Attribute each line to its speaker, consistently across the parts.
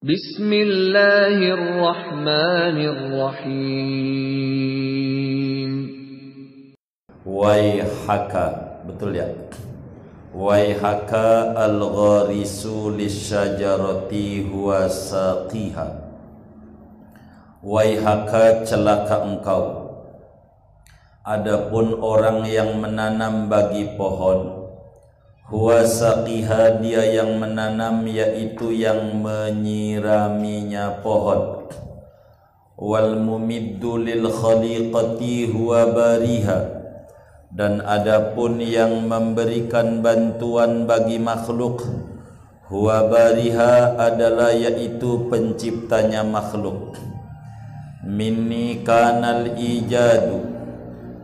Speaker 1: Bismillahirrahmanirrahim.
Speaker 2: Waihaka, betul ya? Waihaka al-gharisu lisyajarati huwa saqiha. Waihaka celaka engkau. Adapun orang yang menanam bagi pohon Huwa saqiha dia yang menanam yaitu yang menyiraminya pohon. Wal mumiddu lil khaliqati huwa bariha. Dan adapun yang memberikan bantuan bagi makhluk Huwa bariha adalah yaitu penciptanya makhluk. Minni kanal ijadu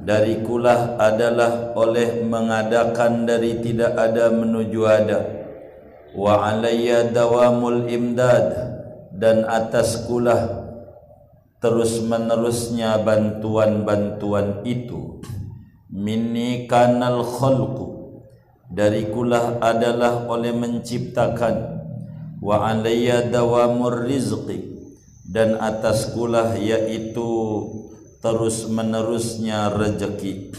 Speaker 2: Darikulah adalah oleh mengadakan dari tidak ada menuju ada. Wa alayya dawamul imdad Dan atas kulah terus menerusnya bantuan-bantuan itu. Minni kanal khalqu Darikulah adalah oleh menciptakan. Wa alayya dawamur rizqi Dan atas kulah yaitu terus menerusnya rezeki.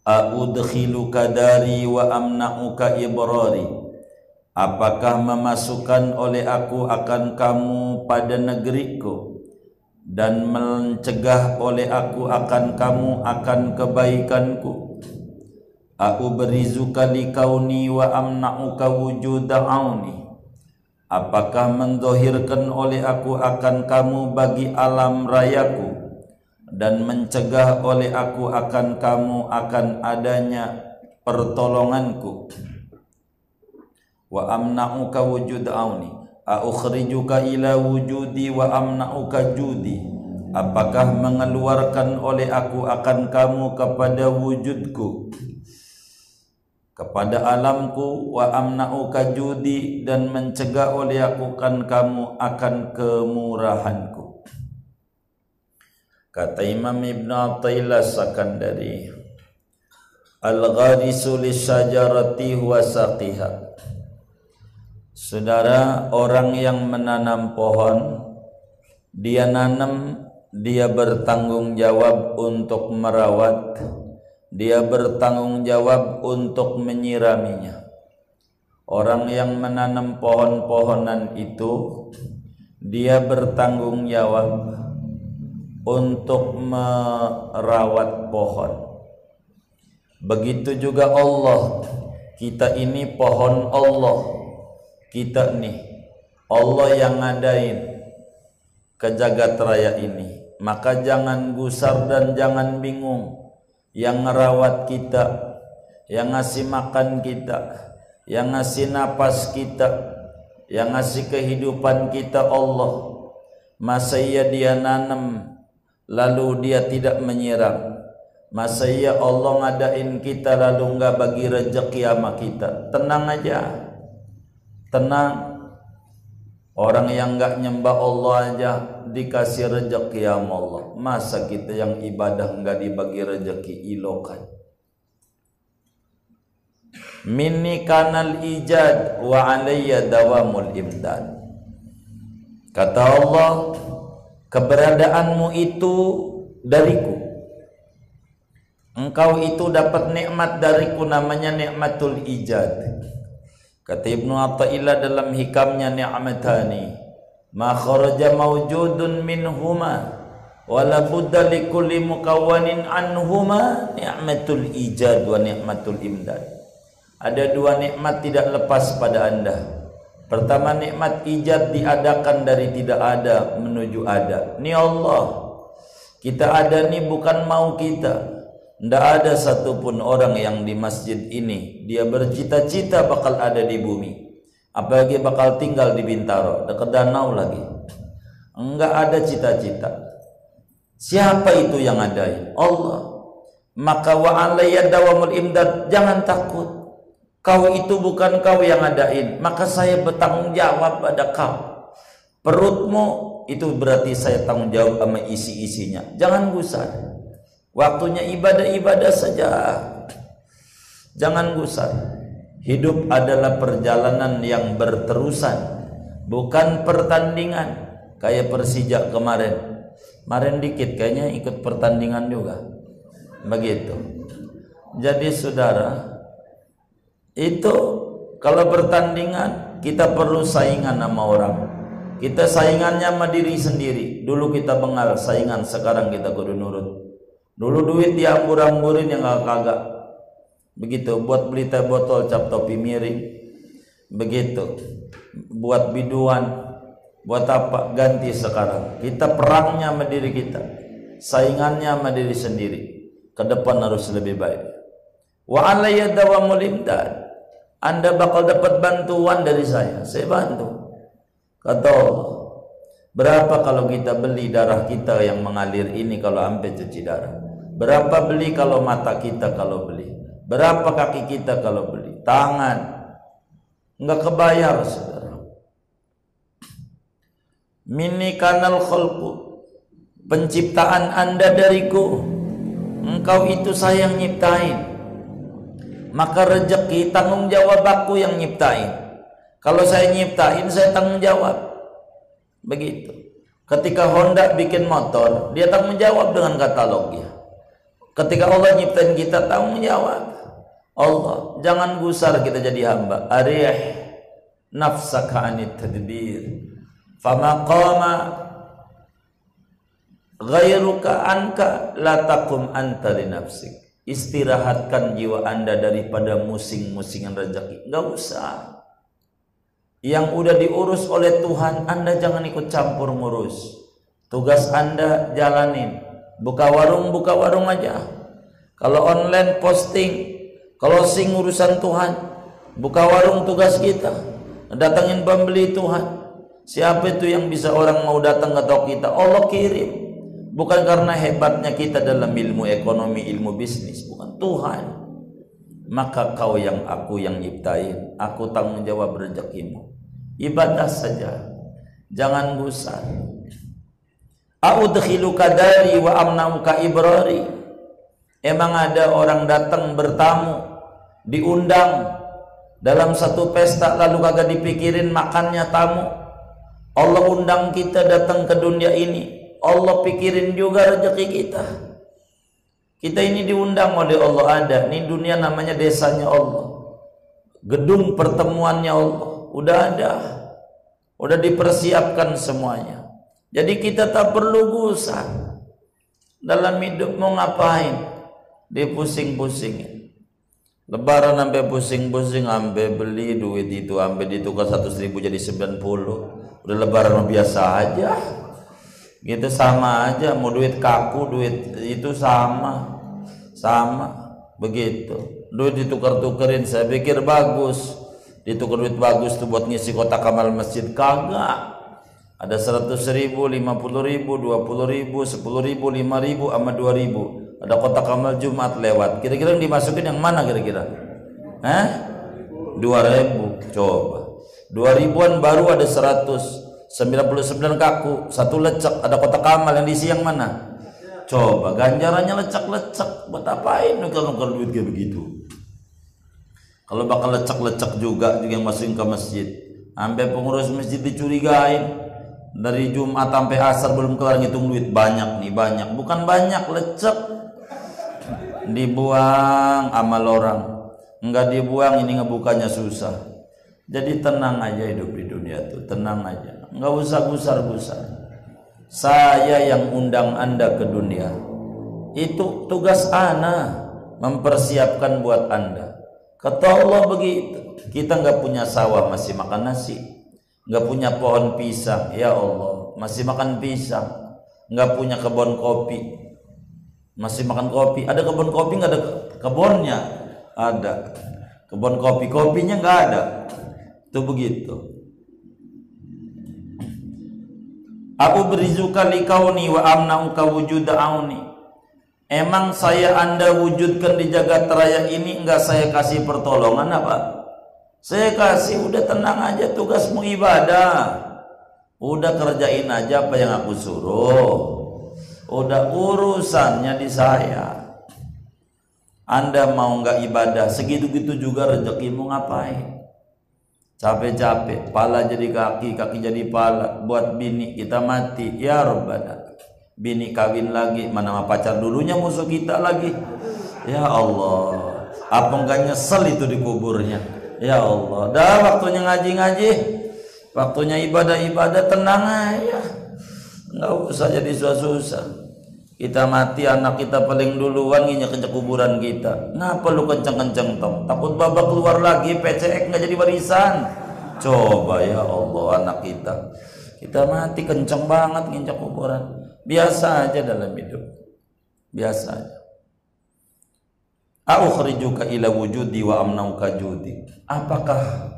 Speaker 2: A'udkhiluka dari wa amna'uka ibrari. Apakah memasukkan oleh aku akan kamu pada negeriku? Dan mencegah oleh aku akan kamu akan kebaikanku? Aku berizuka likauni wa amna'uka wujuda auni. Apakah mendohirkan oleh aku akan kamu bagi alam rayaku dan mencegah oleh aku akan kamu akan adanya pertolonganku. Wa amna'uka wujud auni. Aukhrijuka ila wujudi wa amna'uka judi. Apakah mengeluarkan oleh aku akan kamu kepada wujudku? Kepada alamku wa amna'uka judi dan mencegah oleh aku kan kamu akan kemurahanku Kata Imam Ibn Atta'illah Sakandari Al-gharisu lisyajarati huwa saqiha. Saudara, orang yang menanam pohon Dia nanam, dia bertanggung jawab untuk merawat Dia bertanggung jawab untuk menyiraminya. Orang yang menanam pohon-pohonan itu Dia bertanggung jawab untuk merawat pohon. Begitu juga Allah. Kita ini pohon Allah. Kita nih Allah yang ngadain ke jagat raya ini. Maka jangan gusar dan jangan bingung. Yang ngerawat kita, yang ngasih makan kita, yang ngasih napas kita, yang ngasih kehidupan kita Allah. Masa iya dia nanam lalu dia tidak menyiram masa ya Allah ngadain kita lalu enggak bagi rezeki sama kita? Tenang aja. Tenang. Orang yang enggak nyembah Allah aja dikasih rezeki sama Allah. Masa kita yang ibadah enggak dibagi rezeki ilokan. Minni kanal ijad wa alayya dawamul imdad. Kata Allah keberadaanmu itu dariku. Engkau itu dapat nikmat dariku namanya nikmatul ijad. Kata Ibnu Athaillah dalam hikamnya ni'matani ma kharaja mawjudun minhuma wala budda likulli mukawwanin anhuma. Ni'matul ijad wa ni'matul imdad. Ada dua nikmat tidak lepas pada anda Pertama nikmat ijab diadakan dari tidak ada menuju ada. Ni Allah. Kita ada ni bukan mau kita. Tidak ada satupun orang yang di masjid ini dia bercita-cita bakal ada di bumi. Apalagi bakal tinggal di Bintaro, dekat danau lagi. Enggak ada cita-cita. Siapa itu yang ada? Allah. Maka wa alayya dawamul imdad, jangan takut. Kau itu bukan kau yang adain, maka saya bertanggung jawab pada kau. Perutmu itu berarti saya tanggung jawab sama isi-isinya. Jangan gusar. Waktunya ibadah-ibadah saja. Jangan gusar. Hidup adalah perjalanan yang berterusan. bukan pertandingan kayak Persija kemarin kemarin dikit kayaknya ikut pertandingan juga begitu jadi saudara itu kalau pertandingan kita perlu saingan sama orang. Kita saingannya sama diri sendiri. Dulu kita bengal saingan sekarang kita kudu nurut. Dulu duit diambur-amburin yang gak kagak. Begitu buat beli teh botol cap topi miring. Begitu buat biduan buat apa ganti sekarang. Kita perangnya sama diri kita saingannya sama diri sendiri. Ke depan harus lebih baik. Wa alayya dawamul imdad anda bakal dapat bantuan dari saya. Saya bantu. Kata Allah berapa kalau kita beli darah kita yang mengalir ini kalau sampai cuci darah? Berapa beli kalau mata kita kalau beli? Berapa kaki kita kalau beli? Tangan. Enggak kebayar saudara. Mini kanal khalqu. Penciptaan anda dariku. Engkau itu saya yang nyiptain maka rezeki tanggung jawab aku yang nyiptain. Kalau saya nyiptain saya tanggung jawab. Begitu. Ketika Honda bikin motor dia tanggung jawab dengan katalognya ketika Allah nyiptain kita tanggung jawab. Allah jangan gusar kita jadi hamba. Arih nafsaka anit tadbir. Fama qama ghairuka anka la taqum anta li nafsik istirahatkan jiwa anda daripada musing-musingan rezeki. Enggak usah. Yang udah diurus oleh Tuhan anda jangan ikut campur ngurus. Tugas anda jalanin. Buka warung buka warung aja. Kalau online posting closing urusan Tuhan buka warung tugas kita. Datangin pembeli Tuhan. Siapa itu yang bisa orang mau datang ke toko kita? Allah kirim. Bukan karena hebatnya kita dalam ilmu ekonomi, ilmu bisnis, bukan Tuhan. Maka kau yang aku yang nyiptain, aku tanggung jawab rezekimu. Ibadah saja. Jangan gusar. A'udkhiluka dari wa amnauka ibrari. Emang ada orang datang bertamu, diundang dalam satu pesta lalu kagak dipikirin makannya tamu Allah undang kita datang ke dunia ini Allah pikirin juga rezeki kita. Kita ini diundang oleh Allah ada. Ini dunia namanya desanya Allah. Gedung pertemuannya Allah. Udah ada. Udah dipersiapkan semuanya. Jadi kita tak perlu gusar. Dalam hidup mau ngapain? Dipusing-pusingin lebaran sampai pusing-pusing sampai beli duit itu sampai ditukar satu ribu jadi 90 udah lebaran biasa aja gitu sama aja mau duit kaku duit itu sama sama begitu duit ditukar-tukerin saya pikir bagus ditukar duit bagus tuh buat ngisi kotak kamal masjid kagak ada seratus ribu, lima puluh ribu, dua puluh ribu, sepuluh ribu, lima ribu, sama dua ribu. Ada kotak kamal Jumat lewat. Kira-kira yang dimasukin yang mana kira-kira? Hah? Dua ribu. Coba. Dua ribuan baru ada seratus sembilan puluh sembilan kaku satu lecek ada kotak kamal yang diisi yang mana? Coba ganjarannya lecek-lecek buat apain nuker-nuker duit kayak begitu? Kalau bakal lecek-lecek juga juga yang masukin ke masjid. Sampai pengurus masjid dicurigain. Dari Jumat sampai asar belum kelar ngitung duit. Banyak nih banyak. Bukan banyak lecek. Dibuang amal orang. Enggak dibuang ini ngebukanya susah. Jadi tenang aja hidup di dunia tuh, tenang aja. Enggak usah gusar-gusar. Saya yang undang Anda ke dunia. Itu tugas ana mempersiapkan buat Anda. Kata Allah begitu. Kita nggak punya sawah masih makan nasi. Nggak punya pohon pisang, ya Allah, masih makan pisang. Nggak punya kebun kopi, masih makan kopi. Ada kebun kopi nggak ada kebunnya? Ada. Kebun kopi kopinya nggak ada itu begitu. Aku berizuka likauni wa amna'uka wujuda auni. Emang saya anda wujudkan di jagat raya ini enggak saya kasih pertolongan apa? Saya kasih udah tenang aja tugasmu ibadah. Udah kerjain aja apa yang aku suruh. Udah urusannya di saya. Anda mau nggak ibadah segitu-gitu juga rezekimu ngapain? Capek-capek pala jadi kaki kaki jadi pala. Buat bini kita mati ya Rabbana. Bini kawin lagi mana sama pacar dulunya musuh kita lagi. Ya Allah. Apa enggak nyesel itu di kuburnya? Ya Allah. Dah waktunya ngaji-ngaji. Waktunya ibadah-ibadah tenang aja. Nggak usah jadi susah-susah kita mati anak kita paling duluan nginjak kencang kuburan kita. Ngapa lu kenceng-kenceng tong takut babak keluar lagi PCX nggak jadi barisan coba ya Allah anak kita. Kita mati kenceng banget nginjak kuburan. Biasa aja dalam hidup. Biasa aja. A'ukhrijuka ila wujudi wa amnauka judi. Apakah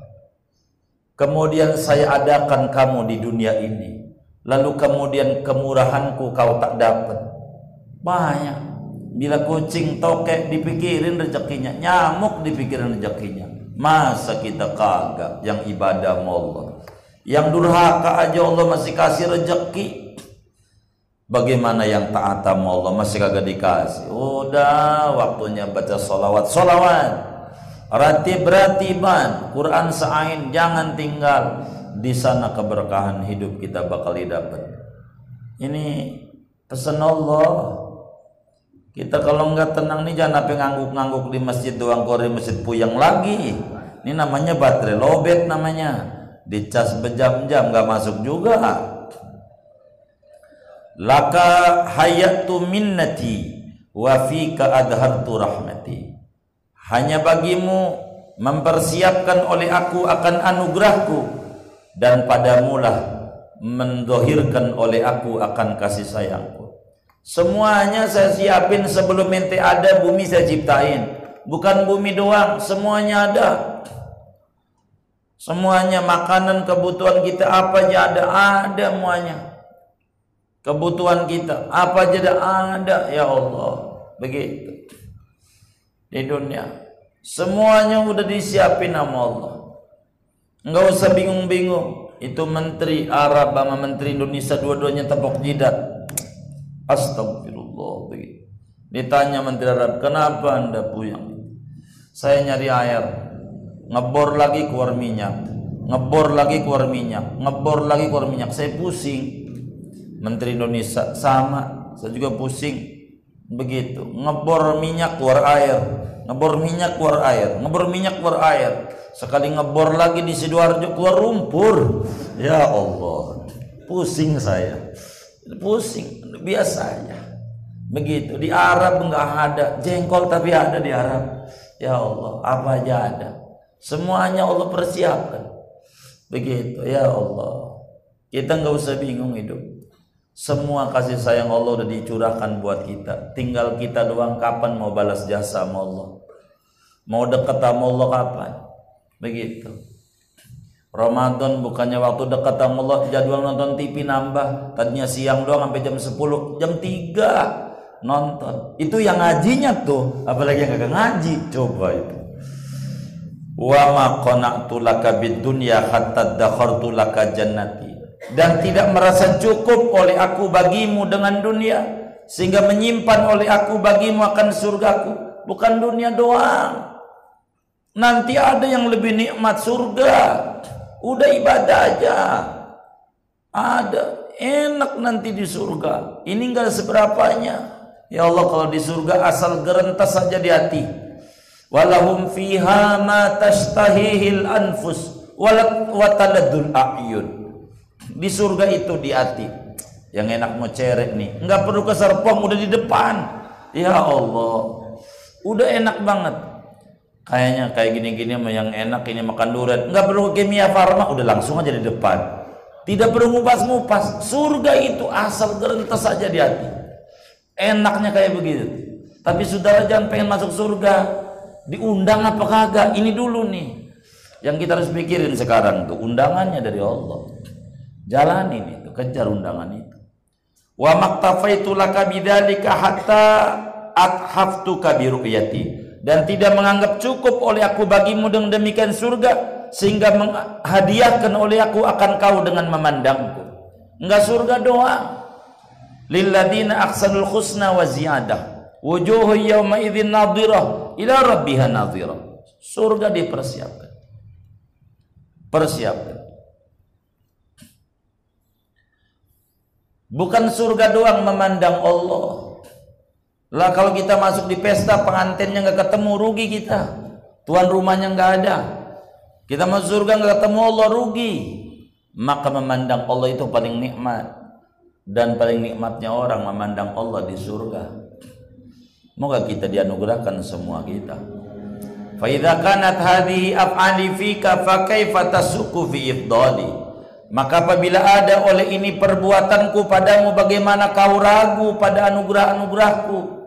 Speaker 2: kemudian saya adakan kamu di dunia ini? Lalu kemudian kemurahanku kau tak dapat banyak. Bila kucing tokek dipikirin rezekinya nyamuk dipikirin rezekinya masa kita kagak? Yang ibadah Allah. Yang durhaka aja Allah masih kasih rezeki. Bagaimana yang taat sama Allah masih kagak dikasih? Udah waktunya baca solawat. Solawat. Ratib ratiban Quran sa'ain jangan tinggal. Di sana keberkahan hidup kita bakal didapat. Ini pesan Allah kita kalau nggak tenang nih jangan apa ngangguk-ngangguk di masjid doang keluar di masjid puyang lagi. Ini namanya baterai lobet namanya. Dicas berjam-jam nggak masuk juga. Laka hayatu minnati wa fika adhartu rahmati. Hanya bagimu mempersiapkan oleh aku akan anugerahku dan padamulah mendohirkan oleh aku akan kasih sayangku. Semuanya saya siapin sebelum ente ada bumi saya ciptain. Bukan bumi doang, semuanya ada. Semuanya makanan kebutuhan kita apa aja ada, ada semuanya. Kebutuhan kita apa aja ada, ada ya Allah. Begitu. Di dunia semuanya udah disiapin sama Allah. Enggak usah bingung-bingung. Itu menteri Arab sama menteri Indonesia dua-duanya tepuk jidat Astagfirullah. Ditanya Menteri Arab, kenapa anda puyang? Saya nyari air, ngebor lagi keluar minyak, ngebor lagi keluar minyak, ngebor lagi keluar minyak. Saya pusing. Menteri Indonesia sama, saya juga pusing. Begitu, ngebor minyak keluar air, ngebor minyak keluar air, ngebor minyak keluar air. Sekali ngebor lagi di sidoarjo keluar lumpur. Ya Allah, pusing saya pusing biasanya. Begitu. Di Arab enggak ada. Jengkol tapi ada di Arab. Ya Allah apa aja ada. Semuanya Allah persiapkan. Begitu ya Allah. Kita nggak usah bingung hidup. Semua kasih sayang Allah udah dicurahkan buat kita. Tinggal kita doang kapan mau balas jasa sama Allah. Mau dekat sama Allah kapan? Begitu Ramadan bukannya waktu dekat sama Allah jadwal nonton TV nambah. Tadinya siang doang sampai jam 10 jam 3 nonton. Itu yang ngajinya tuh apalagi yang kagak ngaji coba itu. Wa ma qana'tu laka dunya hatta dakhartu laka dan tidak merasa cukup oleh aku bagimu dengan dunia sehingga menyimpan oleh aku bagimu akan surgaku. Bukan dunia doang. Nanti ada yang lebih nikmat surga Udah ibadah aja. Ada enak nanti di surga. Ini enggak seberapanya. Ya Allah kalau di surga asal gerentas saja di hati. Walahum fiha ma tashtahihil anfus wataladul a'yun. Di surga itu di hati. Yang enak mau cerek nih. Enggak perlu ke serpong udah di depan. Ya Allah. Udah enak banget kayaknya kayak gini-gini yang enak ini makan durian. Nggak perlu kimia farma udah langsung aja di depan. Tidak perlu ngupas-ngupas. Surga itu asal gerentas saja di hati. Enaknya kayak begitu. Tapi saudara jangan pengen masuk surga. Diundang apa kagak? Ini dulu nih. Yang kita harus pikirin sekarang tuh undangannya dari Allah. Jalanin itu kejar undangan itu. Wa maktafaitu laka bidzalika hatta athaftuka bi ru'yati dan tidak menganggap cukup oleh aku bagimu dengan demikian surga sehingga menghadiahkan oleh aku akan kau dengan memandangku. Enggak surga doang lilladina aksanul husna wa ziyadah. Wujuhu yawma idzin ila rabbiha nadhirah. Surga dipersiapkan. Persiapkan. Bukan surga doang memandang Allah lah kalau kita masuk di pesta pengantinnya nggak ketemu rugi kita tuan rumahnya nggak ada kita masuk surga nggak ketemu Allah rugi maka memandang Allah itu paling nikmat dan paling nikmatnya orang memandang Allah di surga Moga kita dianugerahkan semua kita. Fa idza kanat hadhihi af'ali fika fa fi? Maka apabila ada oleh ini perbuatanku padamu bagaimana kau ragu pada anugerah-anugerahku?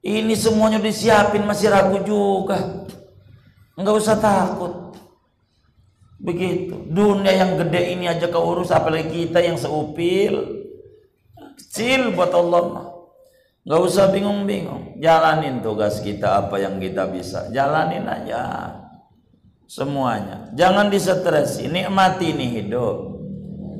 Speaker 2: Ini semuanya disiapin masih ragu juga. Enggak usah takut. Begitu. Dunia yang gede ini aja kau urus apalagi kita yang seupil. Kecil buat Allah mah. Gak usah bingung-bingung. Jalanin tugas kita apa yang kita bisa. Jalanin aja. Semuanya. Jangan distresi. Nikmati ini hidup.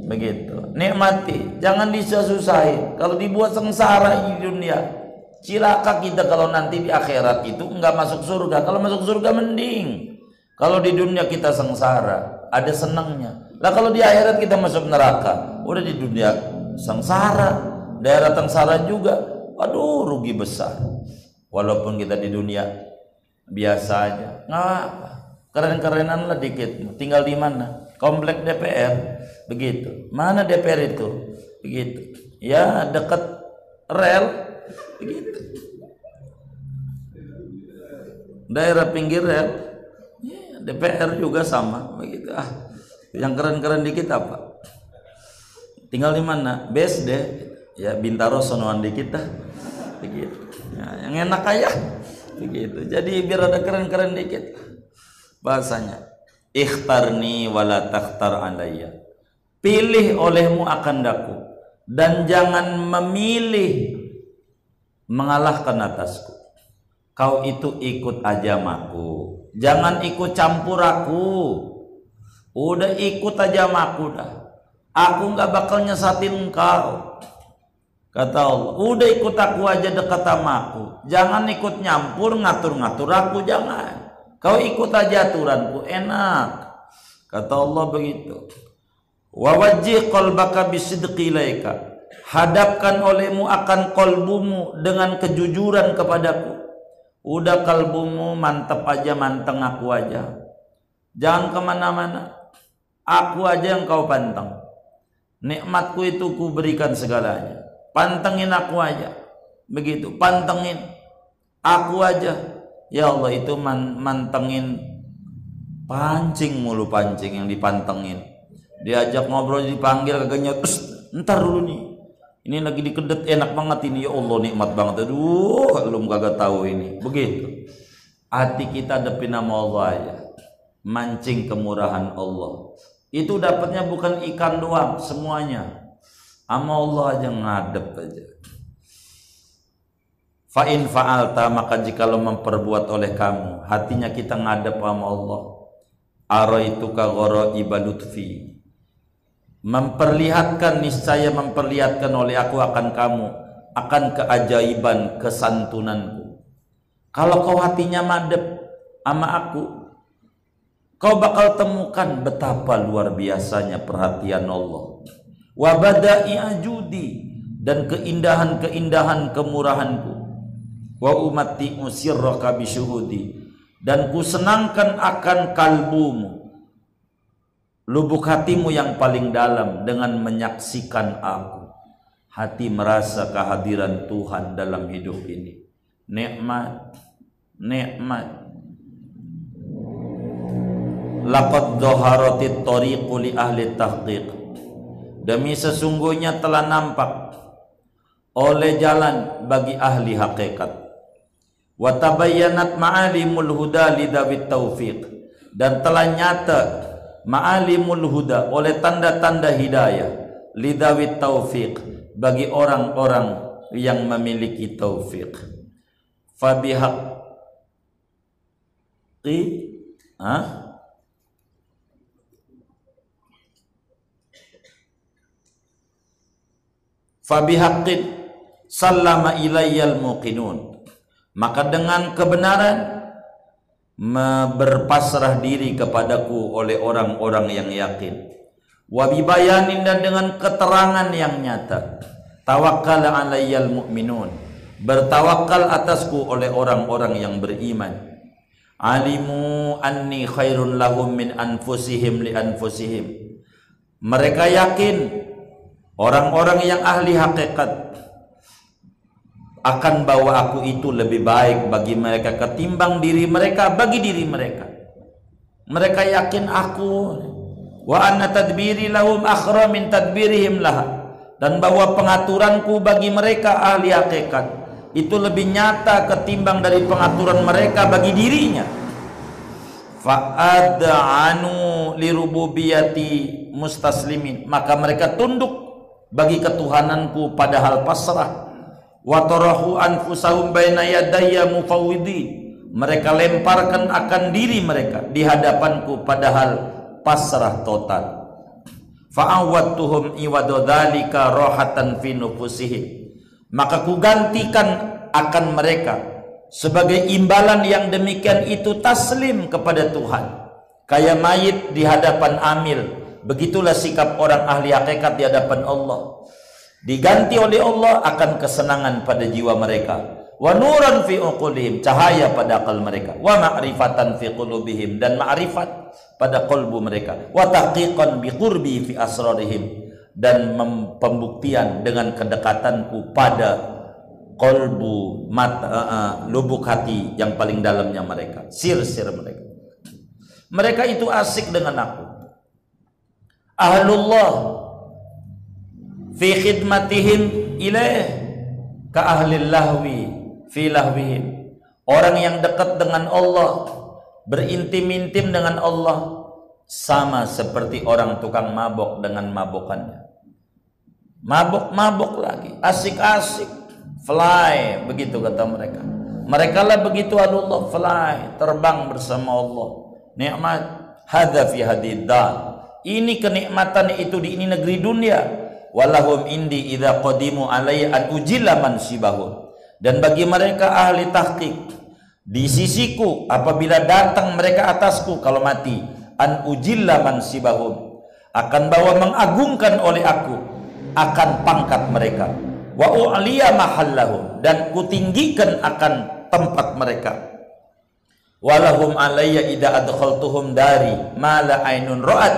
Speaker 2: Begitu. Nikmati. Jangan disusah-susahin. Kalau dibuat sengsara di dunia. Cilaka kita kalau nanti di akhirat itu enggak masuk surga. Kalau masuk surga mending. Kalau di dunia kita sengsara. Ada senangnya. Lah kalau di akhirat kita masuk neraka. Udah di dunia sengsara. Daerah sengsara juga Aduh rugi besar. Walaupun kita di dunia biasa aja. Nggak. Keren-kerenan lah dikit. Tinggal di mana? Komplek DPR. Begitu. Mana DPR itu? Begitu. Ya dekat rel. Begitu. Daerah pinggir rel. Ya, DPR juga sama. Begitu. Ah, yang keren-keren dikit apa? Tinggal di mana? BSD. Ya Bintaro sonoan dikit dah begitu ya, yang enak aja begitu jadi biar ada keren-keren dikit bahasanya ikhtarni wala takhtar alayya pilih olehmu akan daku dan jangan memilih mengalahkan atasku kau itu ikut aja maku jangan ikut campur aku udah ikut aja maku dah aku nggak bakal nyesatin kau Kata Allah, udah ikut aku aja dekat sama aku. Jangan ikut nyampur, ngatur-ngatur aku, jangan. Kau ikut aja aturanku, enak. Kata Allah begitu. Wawajih qalbaka bisidqi ilaika. Hadapkan olehmu akan kolbumu dengan kejujuran kepadaku. Udah kalbumu mantep aja, manteng aku aja. Jangan ke mana-mana. Aku aja yang kau pantang. Nikmatku itu ku berikan segalanya pantengin aku aja begitu pantengin aku aja ya Allah itu man, mantengin pancing mulu pancing yang dipantengin diajak ngobrol dipanggil terus ntar dulu nih ini lagi dikedet enak banget ini. Ya Allah nikmat banget. Aduh belum kagak tahu ini. Begitu. Hati kita depi nama Allah aja. Mancing kemurahan Allah. Itu dapatnya bukan ikan doang semuanya. Ama Allah aja ngadep aja. Fa in fa'alta maka jika lo memperbuat oleh kamu hatinya kita ngadep sama Allah. Araitu ka ibadutfi. Memperlihatkan niscaya memperlihatkan oleh aku akan kamu akan keajaiban kesantunanku. Kalau kau hatinya madep sama aku, kau bakal temukan betapa luar biasanya perhatian Allah. Wa bada'i ajudi dan keindahan-keindahan kemurahanku. Wa umati usirraka bisyuhudi dan ku senangkan akan kalbumu lubuk hatimu yang paling dalam dengan menyaksikan aku. Hati merasa kehadiran Tuhan dalam hidup ini. Nikmat nikmat. Laqad dhaharatit tariqu li ahli tahqiq. Demi sesungguhnya telah nampak oleh jalan bagi ahli hakikat. Wa tabayyanat ma'alimul huda lidawit taufiq. Dan telah nyata ma'alimul huda oleh tanda-tanda hidayah. Lidawit taufiq bagi orang-orang yang memiliki taufik fabihaqi ah fabihaqqin sallama ilayyal muqinun. Maka dengan kebenaran berpasrah diri kepadaku oleh orang-orang yang yakin. Wabibayanin dan dengan keterangan yang nyata. Tawakkal alayyal mu'minun. Bertawakal atasku oleh orang-orang yang beriman. Alimu anni khairun lahum min anfusihim li anfusihim. Mereka yakin orang-orang yang ahli hakikat akan bawa aku itu lebih baik bagi mereka ketimbang diri mereka bagi diri mereka. Mereka yakin aku. Wa anna tadbiri lahum akhra min tadbirihim lah dan bahwa pengaturanku bagi mereka ahli hakikat. Itu lebih nyata ketimbang dari pengaturan mereka bagi dirinya. Fa'ad'anu lirububiyati mustaslimin. Maka mereka tunduk bagi ketuhananku padahal pasrah wa tarahu anfusahum baina yadayya mufawwidin mereka lemparkan akan diri mereka di hadapanku padahal pasrah total. Fa'awattuhum iwadodhalika rohatan fi nufusihim. Maka kugantikan akan mereka sebagai imbalan yang demikian itu taslim kepada Tuhan. Kayak mayit di hadapan amil. Begitulah sikap orang ahli hakikat di hadapan Allah diganti oleh Allah akan kesenangan pada jiwa mereka. Wa nuran fi uqulihim cahaya pada akal mereka. Wa ma'rifatan fi qulubihim dan ma'rifat pada kolbu mereka. Wa tahqiqan bi qurbi fi asrarihim dan pembuktian dengan kedekatanku pada kolbu mata uh, uh, lubuk hati yang paling dalamnya mereka. Sir-sir mereka. Mereka itu asik dengan aku. Ahlullah fi khidmatihim ilaih ka ahli lahwi fi lahwihim. Orang yang dekat dengan Allah berintim-intim dengan Allah sama seperti orang tukang mabok dengan mabokannya. Mabok-mabok lagi asik-asik fly begitu kata mereka. Mereka lah begitu Allah fly terbang bersama Allah. Nikmat hadza fi hadiddan ini kenikmatan itu di ini negeri dunia walahum indi idza qadimu alayya an ujilla mansibahum. Dan bagi mereka ahli tahqiq di sisiku apabila datang mereka atasku kalau mati an ujilla mansibahum. Akan bawa mengagungkan oleh aku akan pangkat mereka. Wa u'liya mahallahum dan kutinggikan akan tempat mereka. Walahum alayya idza adkhaltuhum dari ma la ainun ra'at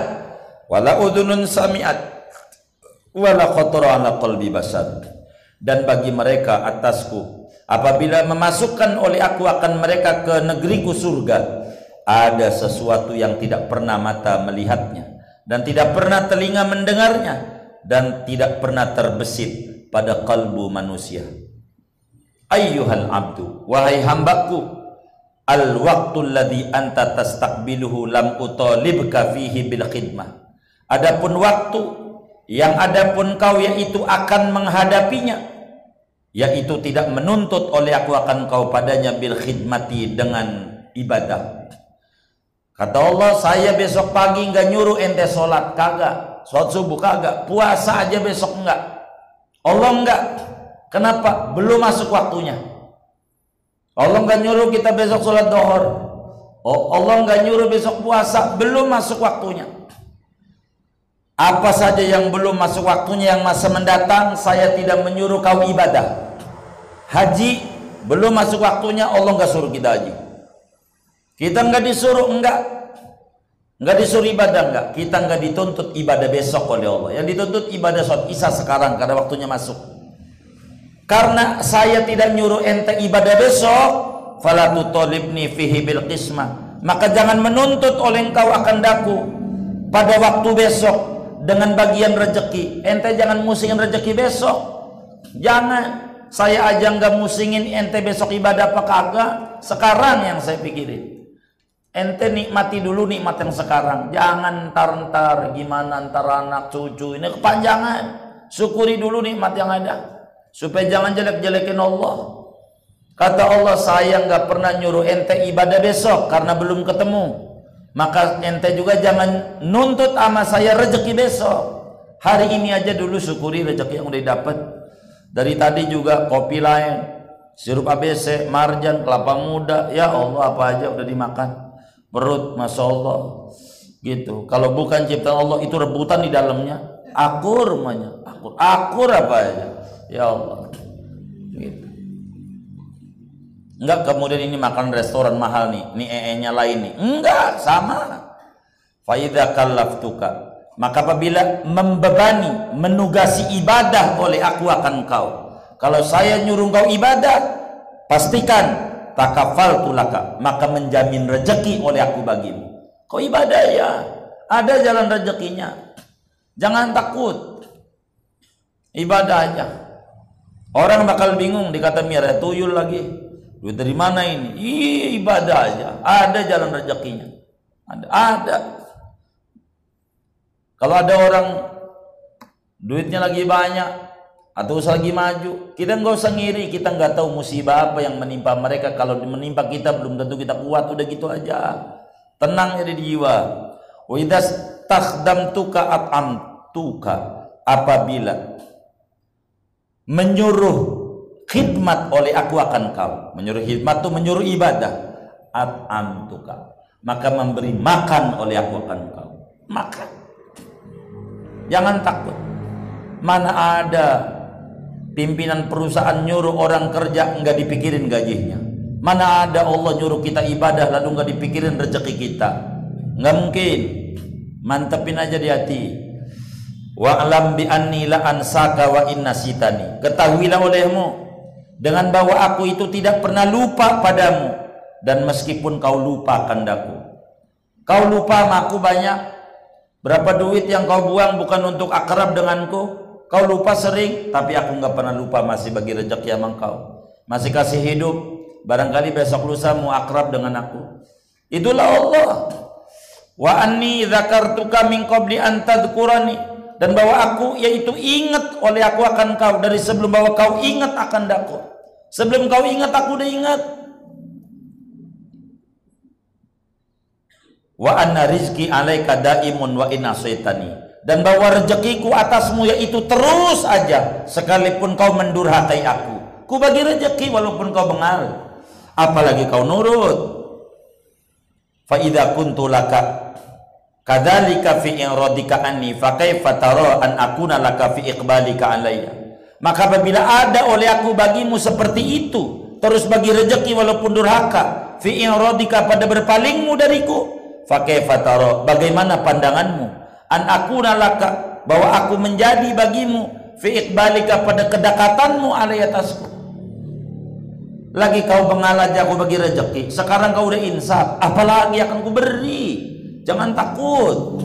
Speaker 2: wala udhunun sami'at wala khatara ala qalbi basad. Dan bagi mereka atasku apabila memasukkan oleh aku akan mereka ke negeriku surga ada sesuatu yang tidak pernah mata melihatnya dan tidak pernah telinga mendengarnya dan tidak pernah terbesit pada kalbu manusia. Ayyuhal abdu wahai hambaku al waktu alladhi anta tastaqbiluhu lam utalibka fihi bil khidmah. Adapun waktu yang ada pun kau yaitu akan menghadapinya. Yaitu tidak menuntut oleh aku akan kau padanya bil khidmati dengan ibadah. Kata Allah saya besok pagi nggak nyuruh ente sholat kagak. Sholat subuh kagak. Puasa aja besok enggak Allah enggak kenapa? Belum masuk waktunya. Allah nggak nyuruh kita besok sholat dohor oh Allah nggak nyuruh besok puasa. Belum masuk waktunya apa saja yang belum masuk waktunya yang masa mendatang saya tidak menyuruh kau ibadah. Haji belum masuk waktunya Allah nggak suruh kita haji. Kita nggak disuruh enggak nggak disuruh ibadah enggak. Kita nggak dituntut ibadah besok oleh Allah. Yang dituntut ibadah sholat isya sekarang karena waktunya masuk. Karena saya tidak nyuruh ente ibadah besok, falatu tolibni fihi bil. Maka jangan menuntut oleh engkau akan daku pada waktu besok dengan bagian rejeki. Ente jangan musingin rejeki besok. Jangan. Saya aja nggak musingin ente besok ibadah apa kagak. Sekarang yang saya pikirin. Ente nikmati dulu nikmat yang sekarang. Jangan ntar-ntar gimana ntar anak cucu. Ini kepanjangan. Syukuri dulu nikmat yang ada. Supaya jangan jelek-jelekin Allah. Kata Allah saya nggak pernah nyuruh ente ibadah besok karena belum ketemu maka ente juga jangan nuntut sama saya rezeki besok. Hari ini aja dulu syukuri rezeki yang udah dapat dari tadi juga kopi lain sirup ABC marjan kelapa muda. Ya Allah apa aja udah dimakan. Perut masya Allah. Gitu. Kalau bukan ciptaan Allah itu rebutan di dalamnya. Akur namanya akur akur apa aja. Ya Allah. Gitu enggak kemudian ini makan restoran mahal nih ini ee nya lain nih enggak sama faida kallaftuka maka apabila membebani menugasi ibadah oleh aku akan kau kalau saya nyuruh kau ibadah pastikan takafal tulaka maka menjamin rejeki oleh aku bagimu Kau ibadah ya, ada jalan rezekinya. Jangan takut. Ibadah aja. Orang bakal bingung dikata Mira tuyul lagi. Duit dari mana ini? Ih, ibadah aja. Ada jalan rezekinya. Ada. Ada. Kalau ada orang duitnya lagi banyak atau usah lagi maju, kita nggak usah ngiri. Kita nggak tahu musibah apa yang menimpa mereka. Kalau menimpa kita belum tentu kita kuat. Udah gitu aja tenangnya di jiwa wa idas takhdamtuka at'amtuka apabila menyuruh khidmat oleh aku akan kau menyuruh khidmat itu menyuruh ibadah at'amtuka maka memberi makan oleh aku akan kau makan jangan takut mana ada pimpinan perusahaan nyuruh orang kerja nggak dipikirin gajinya Mana ada Allah nyuruh kita ibadah lalu nggak dipikirin rezeki kita? Nggak mungkin. Mantepin aja di hati. Wa alam bi anni la ansaka wa inna sitani. Ketahuilah olehmu dengan bahwa aku itu tidak pernah lupa padamu dan meskipun kau lupa kandaku. Kau lupa sama aku banyak. Berapa duit yang kau buang bukan untuk akrab denganku? Kau lupa sering, tapi aku nggak pernah lupa masih bagi rezeki sama kau. Masih kasih hidup, barangkali besok lusa mau akrab dengan aku itulah Allah wa anni dzakartuka min qabli an tadhkurani dan bahwa aku yaitu ingat oleh aku akan kau dari sebelum bahwa kau ingat akan daku sebelum kau ingat aku udah ingat. Wa anna rizki alaika daimun wa inna syaitani. Dan bahwa rezekiku atasmu yaitu terus aja sekalipun kau mendurhakai aku. Ku bagi rezeki walaupun kau bengal apalagi kau nurut. Fa idza kuntu laka kadzalika fi iradika anni fa kaifa tara an akuna laka fi iqbalika alayya maka apabila ada oleh aku bagimu seperti itu terus bagi rezeki walaupun durhaka fi iradika pada berpalingmu dariku fa kaifa tara bagaimana pandanganmu? An akuna laka bahwa aku menjadi bagimu fi iqbalika pada kedekatanmu alayya atasku. Lagi kau aja aku bagi rezeki sekarang kau udah insaf apalagi akan ku beri? Jangan takut.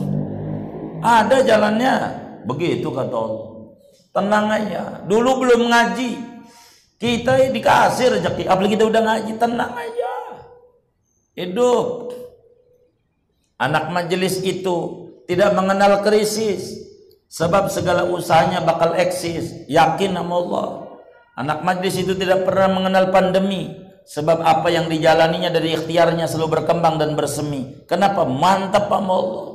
Speaker 2: Ada jalannya. Begitu kata Allah tenang aja. Dulu belum ngaji. Kita dikasih rezeki. Apalagi kita udah ngaji tenang aja. Hidup. Anak majelis itu tidak mengenal krisis. Sebab segala usahanya bakal eksis. Yakin sama Allah. Anak majlis itu tidak pernah mengenal pandemi. Sebab apa yang dijalaninya dari ikhtiarnya selalu berkembang dan bersemi. Kenapa? Mantap Pak Allah.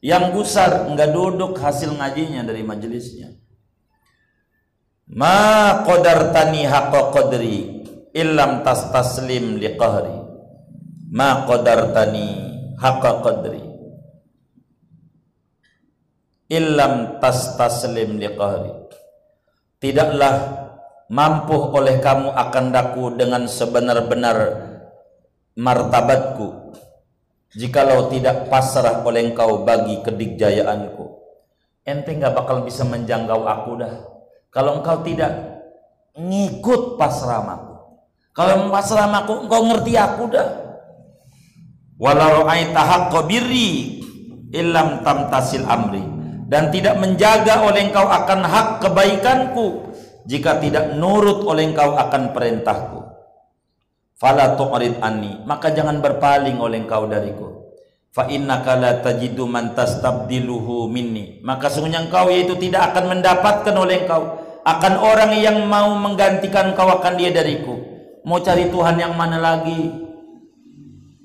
Speaker 2: Yang gusar enggak duduk hasil ngajinya dari majelisnya. Ma qadartani haqqa qadri illam tastaslim liqahri. Ma qadartani haqqa qadri illam tastaslim liqahri. Tidaklah mampu oleh kamu akan daku dengan sebenar-benar martabatku jikalau tidak pasrah oleh engkau bagi kedikjayaanku ente nggak bakal bisa menjangkau aku dah kalau engkau tidak ngikut pasrah aku kalau pasrah aku engkau ngerti aku dah. Walau aita haqqa birri illam tamtasil amri. Dan tidak menjaga oleh engkau akan hak kebaikanku jika tidak nurut oleh engkau akan perintahku. Fala tu'rid anni maka jangan berpaling oleh engkau dariku fa innaka la tajidu man tastabdiluhu minni. Maka sungguhnya engkau yaitu tidak akan mendapatkan oleh engkau. Akan orang yang mau menggantikan kau akan dia dariku. Mau cari Tuhan yang mana lagi?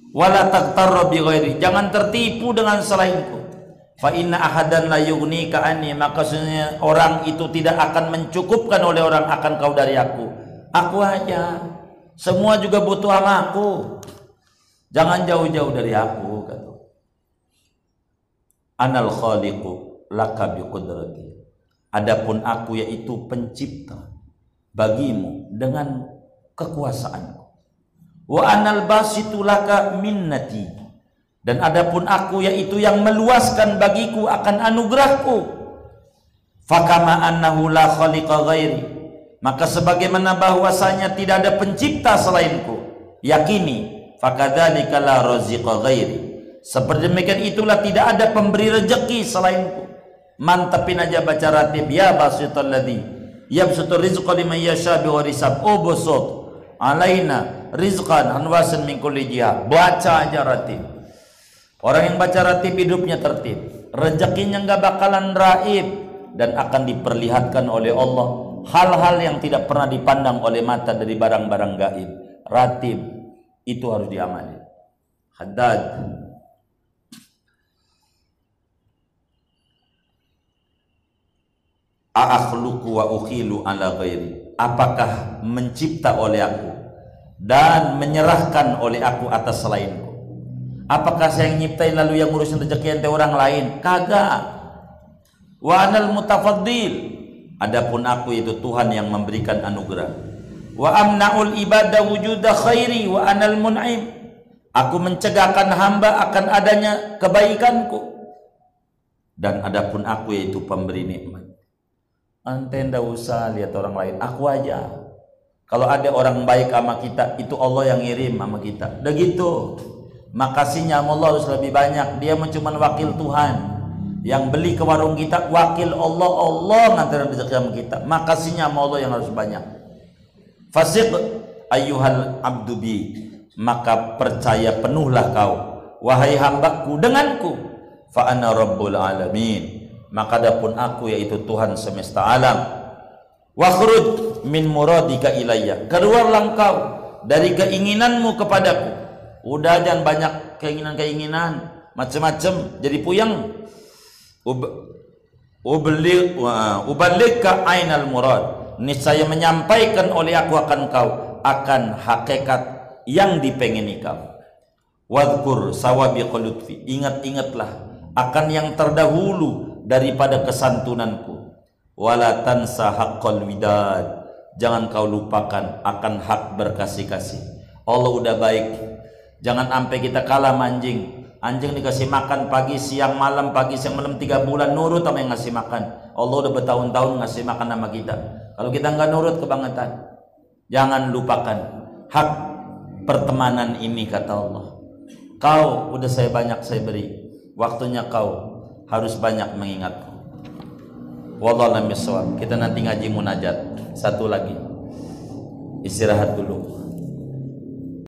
Speaker 2: Wala taqtarra bi ghairi. Jangan tertipu dengan selainku. Fa inna ahadan la yughnika anni. Maka orang itu tidak akan mencukupkan oleh orang akan kau dari aku. Aku aja. Semua juga butuh sama aku jangan jauh-jauh dari aku anal khaliqu laka biqudrati adapun aku yaitu pencipta bagimu dengan kekuasaanku. Wa anal basitu laka minnati. Dan adapun aku yaitu yang meluaskan bagiku akan anugerahku. Fakama annahu la khaliqa ghairi. Maka sebagaimana bahwasanya tidak ada pencipta selainku yakini fakadzalika la raziqa ghairi seperti demikian itulah tidak ada pemberi rezeki selainku mantepin aja baca ratib ya basitul ladzi yabsutur rizqa liman yasha bi gharisab oh busut alaina rizqan anwasan min kulli jihah baca aja ratib orang yang baca ratib hidupnya tertib. Rezekinya enggak bakalan raib dan akan diperlihatkan oleh Allah. Hal-hal yang tidak pernah dipandang oleh mata dari barang-barang gaib. Ratib itu harus diamali. Haddad a'akhluqu wa ukhilu ala ghairi. Apakah mencipta oleh aku dan menyerahkan oleh aku atas selainku? Apakah saya yang nyiptain lalu yang ngurusin rezeki ente orang lain? Kagak. Wa anal mutafaddil. Adapun aku itu Tuhan yang memberikan anugerah. Wa amnaul ibadah wujuda khairi wa anal mun'im. Aku mencegahkan hamba akan adanya kebaikanku. Dan adapun aku yaitu pemberi nikmat ante ndak usah lihat orang lain. Aku aja. Kalau ada orang baik sama kita itu Allah yang ngirim sama kita. Udah gitu. Makasihnya Allah harus lebih banyak. Dia cuma wakil Tuhan. Yang beli ke warung kita wakil Allah. Allah ngantar rezeki sama kita. Makasihnya sama Allah yang harus banyak. Fasik ayuhal abdu bi maka percaya penuhlah kau. Wahai hambaku denganku. Fa ana rabbul alamin maka adapun aku yaitu Tuhan semesta alam wakhruj min muradika ilayya. Keluarlah engkau dari keinginanmu kepadaku. Udah jangan banyak keinginan-keinginan macam-macam. Jadi puyeng. Ubalik uballika ainal murad. Niscaya menyampaikan oleh aku akan kau akan hakikat yang dipengini kau. Wadkur sawabi lutfi. Ingat-ingatlah akan yang terdahulu daripada kesantunanku. Wala tansa haqqal widad. Jangan kau lupakan akan hak berkasih-kasih. Allah udah baik. Jangan sampai kita kalah manjing anjing dikasih makan pagi siang malam pagi siang malam tiga bulan nurut sama yang ngasih makan. Allah udah bertahun-tahun ngasih makan sama kita. Kalau kita nggak nurut kebangetan. Jangan lupakan hak pertemanan ini kata Allah. Kau udah saya banyak saya beri. Waktunya kau harus banyak mengingatku. Wallahu kita nanti ngaji munajat. Satu lagi. Istirahat dulu